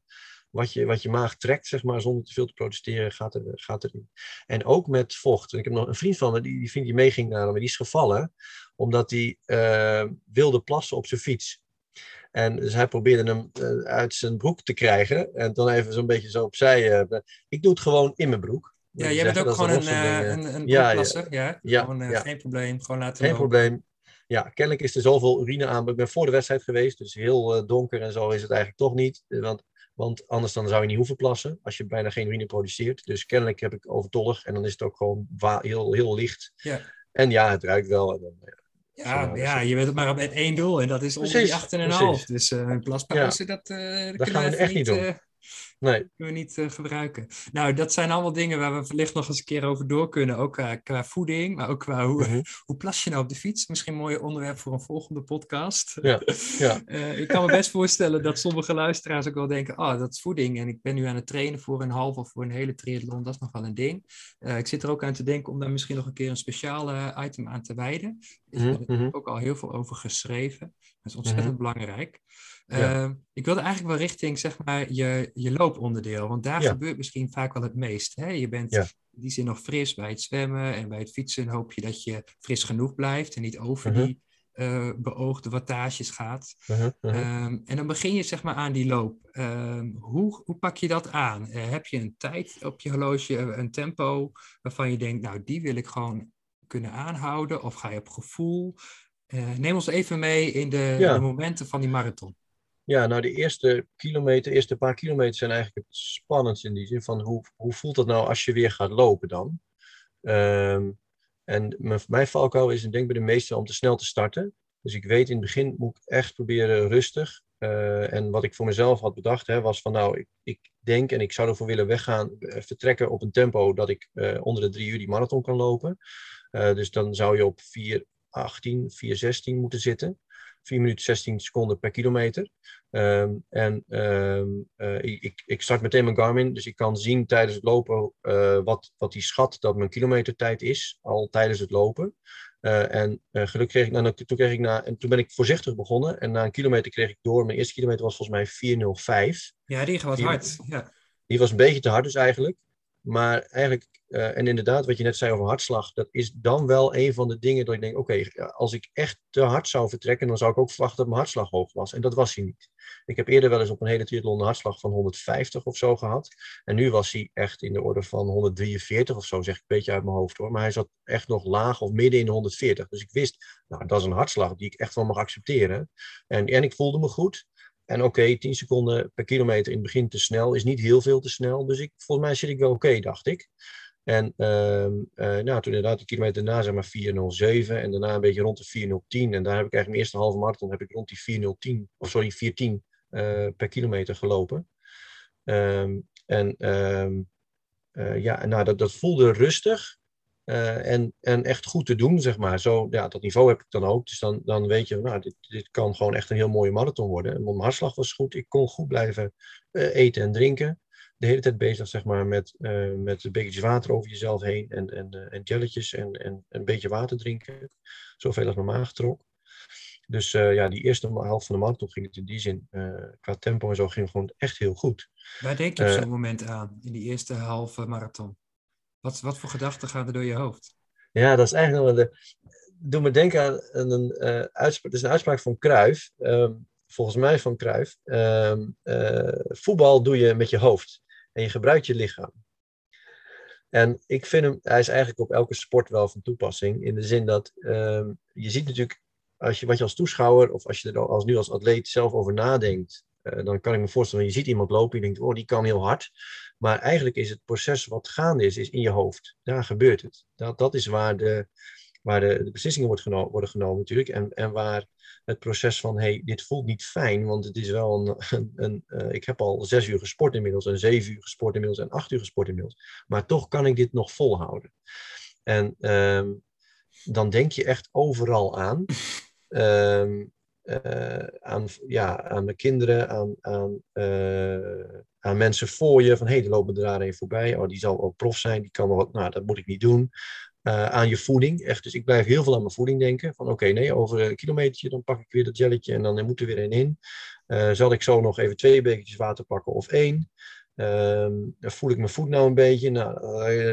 wat, je, wat je maag trekt, zeg maar, zonder te veel te protesteren, gaat, er, gaat erin. En ook met vocht. Ik heb nog een vriend van me, die, die die meeging naar me, die is gevallen omdat hij uh, wilde plassen op zijn fiets. En dus hij probeerde hem uh, uit zijn broek te krijgen. En dan even zo'n beetje zo opzij. Uh, ik doe het gewoon in mijn broek. Ja, jij bent ook gewoon een, uh, een, een ja, ja, ja, ja, gewoon, ja. Geen probleem, gewoon laten Geen lopen. probleem. Ja, kennelijk is er zoveel urine aan. Ik ben voor de wedstrijd geweest, dus heel donker en zo is het eigenlijk toch niet. Want, want anders dan zou je niet hoeven plassen, als je bijna geen urine produceert. Dus kennelijk heb ik overtollig en dan is het ook gewoon heel, heel licht. Ja. En ja, het ruikt wel. En dan, ja, ja, je bent het maar met één doel en dat is onder die 8,5. Dus uh, een plaspauze, ja. dat, uh, dat gaan we echt niet doen. Nee. kunnen we niet uh, gebruiken. Nou, dat zijn allemaal dingen waar we wellicht nog eens een keer over door kunnen. Ook uh, qua voeding, maar ook qua hoe, mm-hmm. hoe plas je nou op de fiets. Misschien een mooi onderwerp voor een volgende podcast. Ja. ja. uh, ik kan me best voorstellen dat sommige luisteraars ook wel denken: oh, dat is voeding. En ik ben nu aan het trainen voor een half of voor een hele triathlon. Dat is nog wel een ding. ik zit er ook aan te denken om daar misschien nog een keer een speciale item aan te wijden. Er is mm-hmm. ook al heel veel over geschreven. Dat is ontzettend belangrijk. Ja. Uh, ik wilde eigenlijk wel richting zeg maar, je, je looponderdeel, want daar ja. gebeurt misschien vaak wel het meest. Hè? Je bent ja. in die zin nog fris bij het zwemmen en bij het fietsen hoop je dat je fris genoeg blijft en niet over uh -huh. die uh, beoogde wattages gaat. Uh -huh, uh -huh. Um, en dan begin je zeg maar aan die loop. Um, hoe, hoe pak je dat aan? Uh, heb je een tijd op je horloge, een tempo waarvan je denkt, nou die wil ik gewoon kunnen aanhouden? Of ga je op gevoel? Neem ons even mee in de, ja. de momenten van die marathon. Ja, nou de eerste kilometer, eerste paar kilometer zijn eigenlijk het spannendst in die zin van hoe, hoe voelt het nou als je weer gaat lopen dan? Um, en mijn, valkuil is, ik denk bij de meesten, om te snel te starten. Dus ik weet in het begin moet ik echt proberen rustig. Uh, en wat ik voor mezelf had bedacht, hè, was van nou, ik, ik denk en ik zou ervoor willen weggaan, uh, vertrekken op een tempo dat ik uh, onder de drie uur die marathon kan lopen. dus dan zou je op 4.18, 4.16 moeten zitten. 4 minuten 16 seconden per kilometer. Um, en um, uh, ik, ik start meteen mijn Garmin, dus ik kan zien tijdens het lopen uh, wat, wat die schat dat mijn kilometertijd is, al tijdens het lopen. Uh, en gelukkig kreeg ik, nou, toen, kreeg ik na, en toen ben ik voorzichtig begonnen en na een kilometer kreeg ik door. Mijn eerste kilometer was volgens mij 4.05. Ja, die gaat hard. Ja. Die was een beetje te hard dus eigenlijk. Maar eigenlijk, uh, en inderdaad, wat je net zei over hartslag, dat is dan wel een van de dingen dat ik denk: oké, als ik echt te hard zou vertrekken, dan zou ik ook verwachten dat mijn hartslag hoog was. En dat was hij niet. Ik heb eerder wel eens op een hele triathlon een hartslag van 150 of zo gehad. En nu was hij echt in de orde van 143 of zo, zeg ik een beetje uit mijn hoofd hoor. Maar hij zat echt nog laag of midden in de 140. Dus ik wist, nou, dat is een hartslag die ik echt wel mag accepteren. En, en ik voelde me goed. En oké, okay, 10 seconden per kilometer in het begin te snel is niet heel veel te snel. Dus ik, volgens mij zit ik wel oké, dacht ik. En uh, nou, toen inderdaad de kilometer daarna zeg maar 4.07 en daarna een beetje rond de 4.010. En daar heb ik eigenlijk mijn eerste halve marathon heb ik rond die 4.010, of sorry, 4.10 uh, per kilometer gelopen. Um, en um, ja, nou, dat, dat voelde rustig. Uh, en, en echt goed te doen, zeg maar. Zo, ja, dat niveau heb ik dan ook. Dus dan, dan weet je, nou, dit, dit kan gewoon echt een heel mooie marathon worden. En mijn hartslag was goed. Ik kon goed blijven uh, eten en drinken. De hele tijd bezig, zeg maar, met, uh, met bekertjes water over jezelf heen. En, en, en jelletjes en, en een beetje water drinken. Zoveel als mijn maag trok. Dus ja, die eerste helft van de marathon ging het in die zin, qua tempo en zo, ging gewoon echt heel goed. Waar denk je op zo'n moment aan, in die eerste halve marathon? Wat, wat voor gedachten gaan er door je hoofd? Ja, dat is eigenlijk wel de. Doe me denken aan een uh, uitspraak. Het is een uitspraak van Cruijff. Um, volgens mij van Cruijff. Um, uh, voetbal doe je met je hoofd. En je gebruikt je lichaam. En ik vind hem, hij is eigenlijk op elke sport wel van toepassing. In de zin dat um, je ziet natuurlijk, als je, wat je als toeschouwer of als je er als, nu als atleet zelf over nadenkt, dan kan ik me voorstellen, je ziet iemand lopen, je denkt, oh, die kan heel hard. Maar eigenlijk is het proces wat gaande is, is in je hoofd. Daar gebeurt het. Dat, dat is waar de, waar de, de beslissingen wordt geno worden genomen natuurlijk. En, en waar het proces van, hey, dit voelt niet fijn, want het is wel een, een, een uh, ik heb al zes uur gesport inmiddels, en zeven uur gesport inmiddels, en acht uur gesport inmiddels. Maar toch kan ik dit nog volhouden. En um, dan denk je echt overal aan. Um, uh, aan, ja, aan mijn kinderen, aan, aan, uh, aan mensen voor je. Van hé, hey, die lopen er een voorbij. Oh, die zal ook prof zijn. Die kan wel. Nou, dat moet ik niet doen. Uh, aan je voeding. Echt, dus ik blijf heel veel aan mijn voeding denken. Van oké, nee, over een kilometertje dan pak ik weer dat jelletje en dan moet er weer een in. zal ik zo nog even twee bekertjes water pakken of één? Um, voel ik mijn voet nou een beetje? Nou,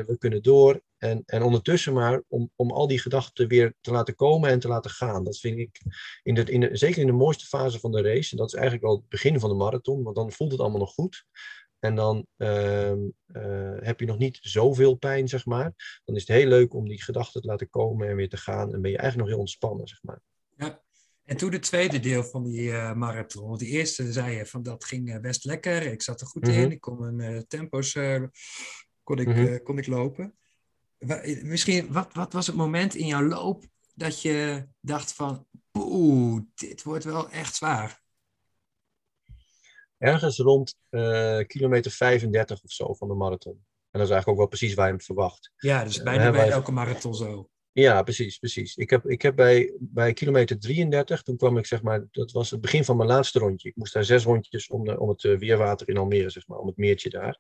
we kunnen door. En, en ondertussen maar om, om al die gedachten weer te laten komen en te laten gaan. Dat vind ik, in de, in de, zeker in de mooiste fase van de race, en dat is eigenlijk wel het begin van de marathon, want dan voelt het allemaal nog goed. En dan uh, uh, heb je nog niet zoveel pijn, zeg maar. Dan is het heel leuk om die gedachten te laten komen en weer te gaan. En ben je eigenlijk nog heel ontspannen, zeg maar. Ja, en toen het tweede deel van die uh, marathon. Want die eerste zei je van dat ging best lekker. Ik zat er goed mm -hmm. in. Ik kon mijn tempo's kon ik, mm -hmm. kon ik lopen. Misschien, wat, wat was het moment in jouw loop dat je dacht van, oeh, dit wordt wel echt zwaar? Ergens rond uh, kilometer 35 of zo van de marathon. En dat is eigenlijk ook wel precies waar je hem verwacht. Ja, dus bijna uh, bij elke marathon zo. Ja, precies, precies. Ik heb, ik heb bij, bij kilometer 33, toen kwam ik zeg maar, dat was het begin van mijn laatste rondje. Ik moest daar zes rondjes om, de, om het uh, weerwater in Almere, zeg maar, om het meertje daar.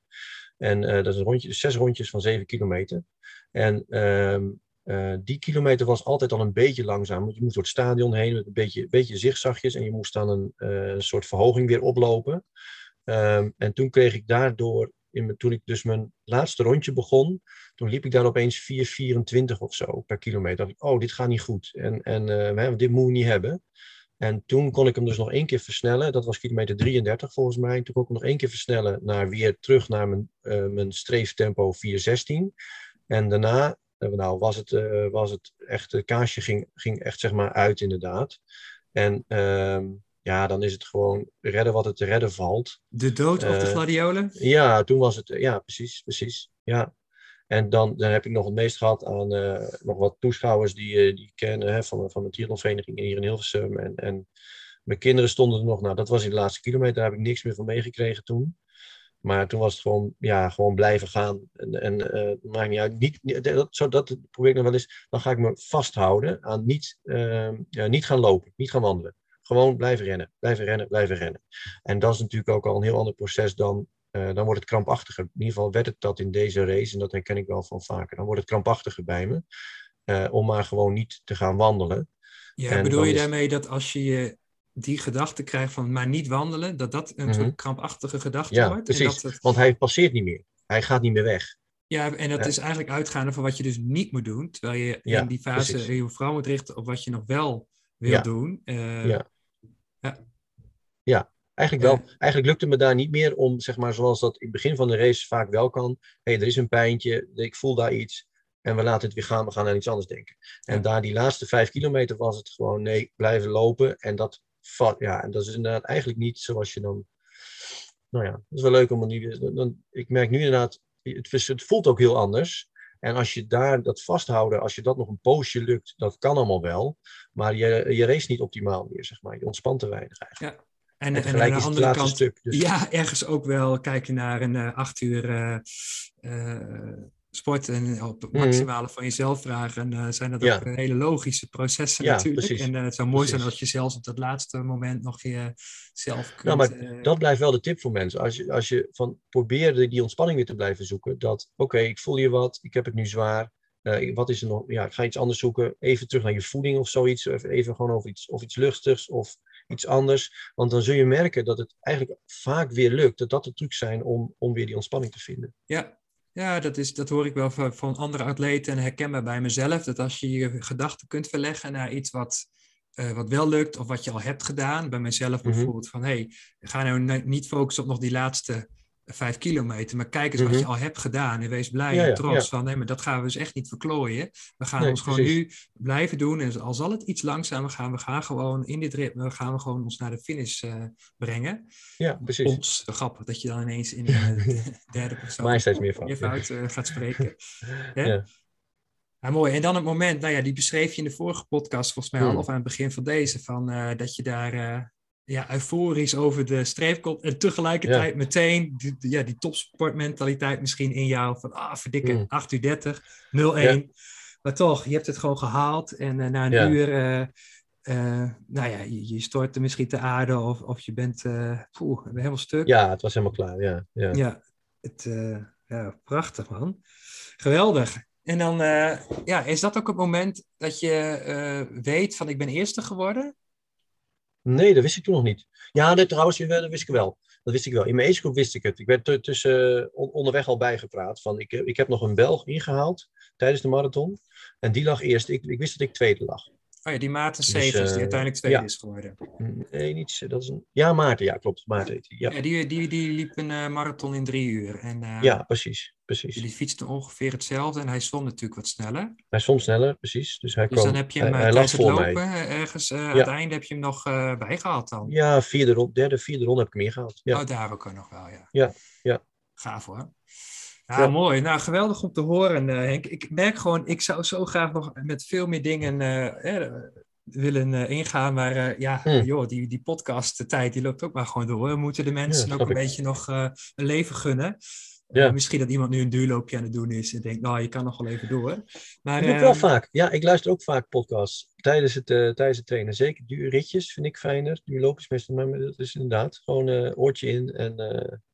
En uh, dat is rondje, zes rondjes van zeven kilometer. En uh, uh, die kilometer was altijd al een beetje langzaam. Want je moest door het stadion heen met een beetje, beetje zigzagjes. En je moest dan een, een soort verhoging weer oplopen. Um, en toen kreeg ik daardoor, in, toen ik dus mijn laatste rondje begon, toen liep ik daar opeens 4,24 of zo per kilometer. Ik, oh, dit gaat niet goed. En, en hè, dit moet je niet hebben. En toen kon ik hem dus nog één keer versnellen. Dat was kilometer 33 volgens mij. Toen kon ik hem nog één keer versnellen naar weer terug naar mijn, uh, mijn streeftempo 416. En daarna uh, nou, was, het, uh, was het echt, het kaasje ging, ging echt zeg maar uit inderdaad. En ehm, ja, dan is het gewoon redden wat het te redden valt. De dood of de gladiolen? Ja, toen was het, ja precies, precies. Ja, en dan, dan heb ik nog het meest gehad aan uh, nog wat toeschouwers die, uh, die ik hè, van, van de triathlonvereniging hier in Hilversum. En, en mijn kinderen stonden er nog, nou dat was in de laatste kilometer, daar heb ik niks meer van meegekregen toen. Maar toen was het gewoon, ja, gewoon blijven gaan. En, en uh, maakt niet. Niet, dat, zo, dat probeer ik nog wel eens. Dan ga ik me vasthouden aan niet, ja, niet gaan lopen, niet gaan wandelen. Gewoon blijven rennen, blijven rennen, blijven rennen. En dat is natuurlijk ook al een heel ander proces dan uh, dan wordt het krampachtiger. In ieder geval werd het dat in deze race, en dat herken ik wel van vaker. Dan wordt het krampachtiger bij me, uh, om maar gewoon niet te gaan wandelen. Ja, en bedoel je is... daarmee dat als je die gedachte krijgt van maar niet wandelen, dat dat een mm -hmm. krampachtige gedachte ja, wordt? precies. En dat het... Want hij passeert niet meer. Hij gaat niet meer weg. Ja, en dat ja. is eigenlijk uitgaande van wat je dus niet moet doen. Terwijl je ja, in die fase precies. je vooral moet richten op wat je nog wel wil ja. doen. Uh, ja. ja. Eigenlijk wel. Ja. Eigenlijk lukte me daar niet meer om, zeg maar, zoals dat in het begin van de race vaak wel kan. Hé, hey, er is een pijntje, ik voel daar iets. En we laten het weer gaan, we gaan aan iets anders denken. En ja. daar die laatste vijf kilometer was het gewoon, nee, blijven lopen. En dat, ja, en dat is inderdaad eigenlijk niet zoals je dan... Nou ja, het is wel leuk om nu... Dan, ik merk nu inderdaad, het, het voelt ook heel anders. En als je daar dat vasthouden, als je dat nog een poosje lukt, dat kan allemaal wel. Maar je, je race niet optimaal meer, zeg maar. Je ontspant te weinig eigenlijk. Ja. En, en, en aan de andere kant, stuk, dus. ja, ergens ook wel kijken naar een uh, acht uur uh, sport en op het maximale mm. van jezelf vragen. En zijn dat ja. ook hele logische processen ja, natuurlijk. Precies. En het zou mooi precies. zijn als je zelfs op dat laatste moment nog jezelf kunt... Nou, maar dat blijft wel de tip voor mensen. Als je, als je van probeert die ontspanning weer te blijven zoeken. Dat, oké, okay, ik voel je wat, ik heb het nu zwaar. Uh, wat is er nog? Ja, ik ga iets anders zoeken. Even terug naar je voeding of zoiets. Of even gewoon over iets, of iets luchtigs. Of iets anders. Want dan zul je merken dat het eigenlijk vaak weer lukt. Dat dat de trucs zijn om, om weer die ontspanning te vinden. Ja, ja dat, is, dat hoor ik wel van, van andere atleten en herkenbaar bij mezelf. Dat als je je gedachten kunt verleggen naar iets wat, uh, wat wel lukt of wat je al hebt gedaan. Bij mezelf bijvoorbeeld mm -hmm. van, hé, hey, ga nou niet focussen op nog die laatste vijf kilometer. Maar kijk eens mm -hmm. wat je al hebt gedaan en wees blij ja, en trots ja. van, nee, maar dat gaan we dus echt niet verklooien. We gaan nee, ons gewoon nu blijven doen en al zal het iets langzamer gaan, we gaan gewoon in dit ritme, gaan we gewoon ons naar de finish uh, brengen. Ja, precies. Ons, grappig dat je dan ineens in de derde persoon Maar steeds meer van. je fout uh, gaat spreken. ja? Ja, mooi. En dan het moment, nou ja, die beschreef je in de vorige podcast volgens mij al, Hmm. of aan het begin van deze, van eh, dat je daar eh, ja, euforisch over de streep komt en tegelijkertijd meteen die, ja, die topsportmentaliteit misschien in jou van, ah, verdikke, Hmm. 8 uur 30, 0-1. Maar toch, je hebt het gewoon gehaald en eh, na een Ja. uur, eh, eh, nou ja, je, je stort er misschien te aarde of, of je bent, eh poeh, helemaal stuk. Ja, het was helemaal klaar. Ja, ja. Ja, het, ja, prachtig man. Geweldig. En dan ja, is dat ook het moment dat je weet van ik ben eerste geworden? Nee, dat wist ik toen nog niet. Ja, dat, trouwens, jawel, dat wist ik wel. Dat wist ik wel. In mijn agegroep wist ik het. Ik werd tu- tussen, on- onderweg al bijgepraat. Van, ik, ik heb nog een Belg ingehaald tijdens de marathon. En die lag eerst. Ik, ik wist dat ik tweede lag. Oh ja, die Maarten Dus, Segers, die eh, uiteindelijk tweede ja. is geworden. Nee, niet. Dat is een, ja, Maarten. Ja, klopt. Maarten heet hij. Ja. Ja, die, die, die liep een eh, marathon in drie uur. En eh, ja, precies. precies. die fietste ongeveer hetzelfde en hij zwom natuurlijk wat sneller. Hij stond sneller, precies. Dus hij Dus kwam. dan heb je hem hij, tijdens het voor lopen mij. ergens eh, aan het einde heb je hem nog eh bijgehaald dan. Ja, vierde derde, vierde ronde heb ik hem ingehaald. Ja. Oh, daar ook nog wel, ja. Ja, ja. Gaaf hoor. Ja, Ja. mooi. Nou, geweldig om te horen, eh, Henk. Ik merk gewoon, ik zou zo graag nog met veel meer dingen eh, eh, willen ingaan. Maar ja, Hmm. joh, die, die podcast, de tijd, die loopt ook maar gewoon door. We moeten de mensen Ja, ook een beetje nog een leven gunnen. Ja. Misschien dat iemand nu een duurloopje aan het doen is en denkt, nou, je kan nog wel even door. Maar, Dat doe ik wel vaak. Ja, ik luister ook vaak podcasts tijdens het, tijdens het trainen. Zeker duurritjes vind ik fijner. Duurloopjes meestal, maar dat is inderdaad gewoon oortje in en,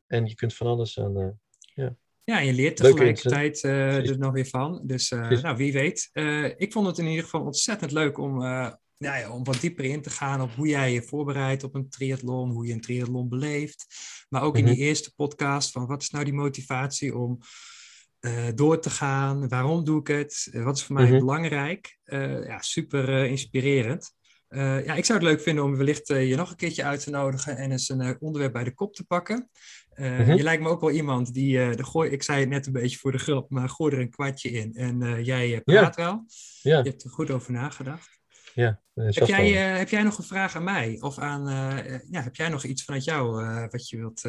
en je kunt van alles aan. eh, Ja, en je leert tegelijkertijd Precies. er nog weer van. Dus eh, nou, wie weet. Eh, ik vond het in ieder geval ontzettend leuk om, nou ja, om wat dieper in te gaan op hoe jij je voorbereidt op een triathlon, hoe je een triathlon beleeft. Maar ook in Mhm. die eerste podcast van wat is nou die motivatie om door te gaan? Waarom doe ik het? Wat is voor mij Mhm. belangrijk? Ja, super inspirerend. Ja, ik zou het leuk vinden om wellicht je nog een keertje uit te nodigen en eens een onderwerp bij de kop te pakken. Eh, Mhm. Je lijkt me ook wel iemand die, eh de gooi, ik zei het net een beetje voor de grap, maar gooi er een kwartje in en eh, jij praat wel. ja, Je hebt er goed over nagedacht. ja. Heb jij, heb jij nog een vraag aan mij? Of aan, ja, heb jij nog iets vanuit jou wat je wilt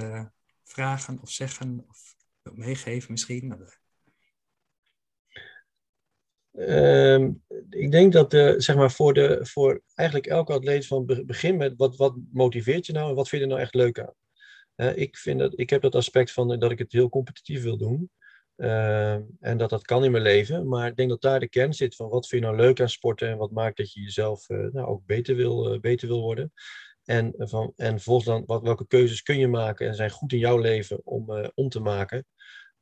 vragen of zeggen of wilt meegeven misschien? Nou, eh, Ehm, ik denk dat eh, zeg maar voor, de, voor eigenlijk elke atleet van be- begin met wat, wat motiveert je nou en wat vind je er nou echt leuk aan? Eh, ik, vind dat, ik heb dat aspect van eh, dat ik het heel competitief wil doen. Ehm, en dat dat kan in mijn leven. Maar ik denk dat daar de kern zit van wat vind je nou leuk aan sporten en wat maakt dat je jezelf eh, nou, ook beter wil, eh, beter wil worden. En, eh, van, en vervolgens dan wat, welke keuzes kun je maken en zijn goed in jouw leven om, eh, om te maken.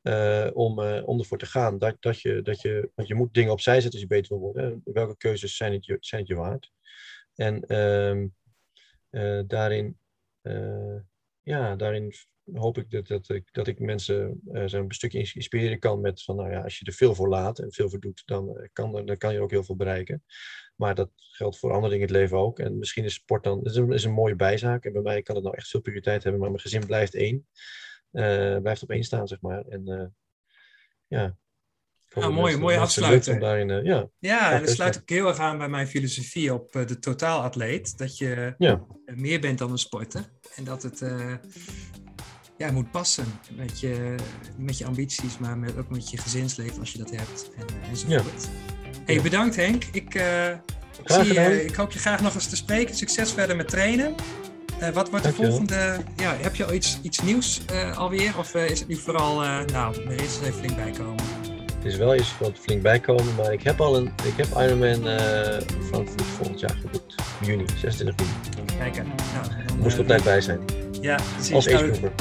eh, om, eh, om ervoor te gaan. Dat, dat je, dat je, want je moet dingen opzij zetten als je beter wil worden. Welke keuzes zijn het je, zijn het je waard? En ehm, eh, daarin, eh, ja, daarin hoop ik dat, dat, ik, dat ik mensen eh, zo'n stukje ins- inspireren kan met van, nou ja, als je er veel voor laat en veel voor doet, dan, eh, kan, dan kan je ook heel veel bereiken. Maar dat geldt voor andere dingen in het leven ook. En misschien is sport dan is een, is een mooie bijzaak. En bij mij kan het nou echt veel prioriteit hebben, maar mijn gezin blijft één. Eh, blijft op één staan, zeg maar. En ja. Nou, dat mooi- mensen- mooie afsluiter. Daarin, eh, ja, Ja, en dat sluit ook heel erg aan bij mijn filosofie op eh, de totaalatleet. Dat je ja, eh, meer bent dan een sporter. En dat het eh, ja, moet passen met je, met je ambities, maar met, ook met je gezinsleven als je dat hebt. En, enzovoort. Hey, Ja. bedankt Henk. Ik, eh, Graag zie, je- ik hoop je graag nog eens te spreken. Succes verder met trainen. Eh, wat wordt de Dankjewel. volgende? Ja, heb je al iets, iets nieuws eh, alweer? Of is het nu vooral, eh, nou, er is even flink bijkomen? het is wel eens wat flink bijkomen, maar ik heb al een, ik heb Ironman eh Frankfurt volgend jaar geboekt. Juni, 26 juni. Kijken. Nou, Moest op tijd bij zijn. Ja, precies. Als Nou, agegroeper.